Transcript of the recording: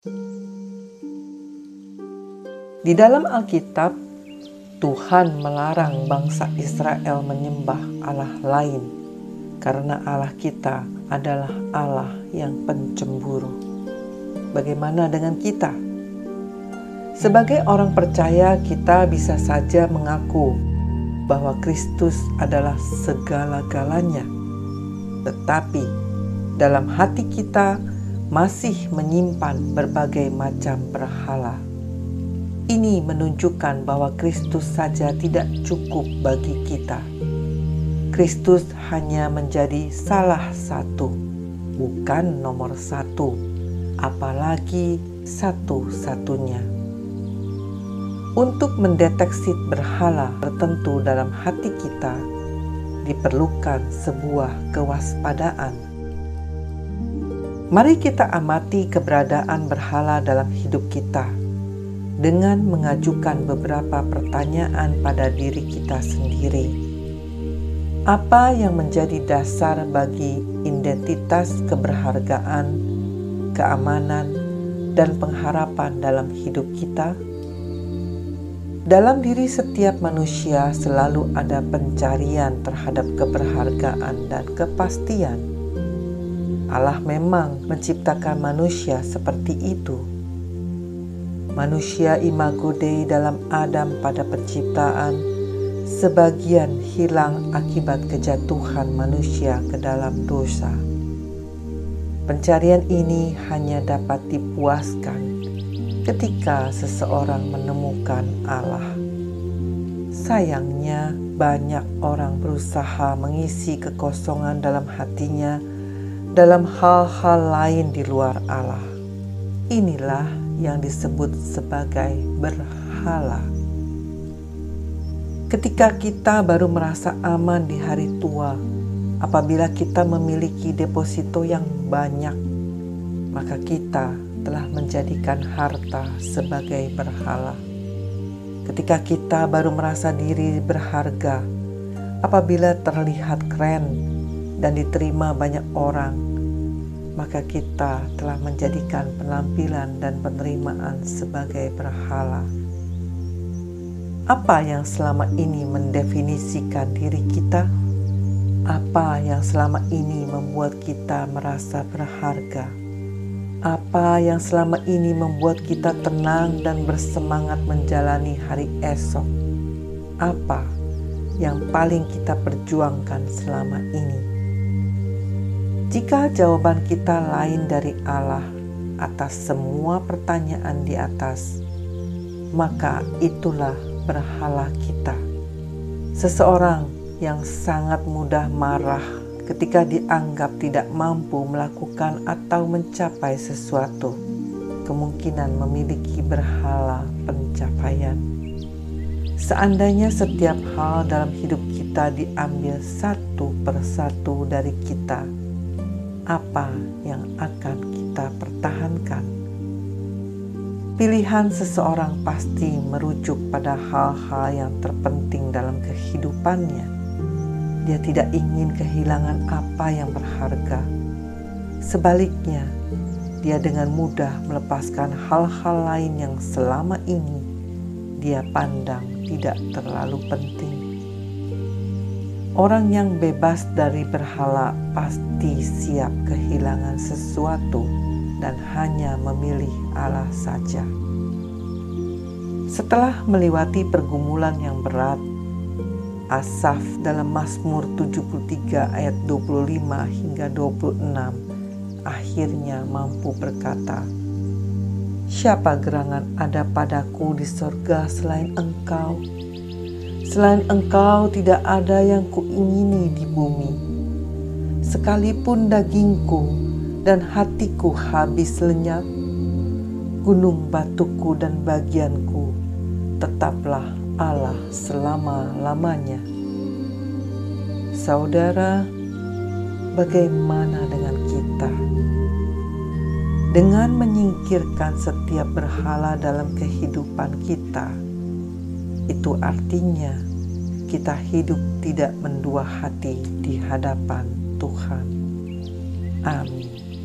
Di dalam Alkitab, Tuhan melarang bangsa Israel menyembah Allah lain karena Allah kita adalah Allah yang pencemburu. Bagaimana dengan kita? Sebagai orang percaya, kita bisa saja mengaku bahwa Kristus adalah segala-galanya, tetapi dalam hati kita masih menyimpan berbagai macam berhala ini menunjukkan bahwa Kristus saja tidak cukup bagi kita. Kristus hanya menjadi salah satu, bukan nomor satu, apalagi satu-satunya. Untuk mendeteksi berhala tertentu dalam hati kita, diperlukan sebuah kewaspadaan. Mari kita amati keberadaan berhala dalam hidup kita dengan mengajukan beberapa pertanyaan pada diri kita sendiri. Apa yang menjadi dasar bagi identitas keberhargaan, keamanan, dan pengharapan dalam hidup kita? Dalam diri setiap manusia selalu ada pencarian terhadap keberhargaan dan kepastian. Allah memang menciptakan manusia seperti itu manusia imago Dei dalam Adam pada penciptaan sebagian hilang akibat kejatuhan manusia ke dalam dosa. Pencarian ini hanya dapat dipuaskan ketika seseorang menemukan Allah. Sayangnya, banyak orang berusaha mengisi kekosongan dalam hatinya dalam hal-hal lain di luar Allah. Inilah yang disebut sebagai berhala. Ketika kita baru merasa aman di hari tua, apabila kita memiliki deposito yang banyak, maka kita telah menjadikan harta sebagai berhala. Ketika kita baru merasa diri berharga, apabila terlihat keren dan diterima banyak orang, maka kita telah menjadikan penampilan dan penerimaan sebagai berhala. Apa yang selama ini mendefinisikan diri kita? Apa yang selama ini membuat kita merasa berharga? Apa yang selama ini membuat kita tenang dan bersemangat menjalani hari esok? Apa yang paling kita perjuangkan selama ini? Jika jawaban kita lain dari Allah atas semua pertanyaan di atas, maka itulah berhala kita. Seseorang yang sangat mudah marah ketika dianggap tidak mampu melakukan atau mencapai sesuatu, kemungkinan memiliki berhala pencapaian. Seandainya setiap hal dalam hidup kita diambil satu persatu dari kita, apa yang akan kita pertahankan. Pilihan seseorang pasti merujuk pada hal-hal yang terpenting dalam kehidupannya. Dia tidak ingin kehilangan apa yang berharga. Sebaliknya, dia dengan mudah melepaskan hal-hal lain yang selama ini dia pandang tidak terlalu penting. Orang yang bebas dari berhala pasti siap kehilangan sesuatu dan hanya memilih Allah saja. Setelah melewati pergumulan yang berat, Asaf dalam Mazmur 73 ayat 25 hingga 26 akhirnya mampu berkata, Siapa gerangan ada padaku di sorga selain engkau? Selain engkau tidak ada yang kuingini di bumi. Sekalipun dagingku dan hatiku habis lenyap, gunung batuku dan bagianku tetaplah Allah selama-lamanya. Saudara, bagaimana dengan kita? Dengan menyingkirkan setiap berhala dalam kehidupan kita, itu artinya kita hidup tidak mendua hati di hadapan Tuhan. Amin.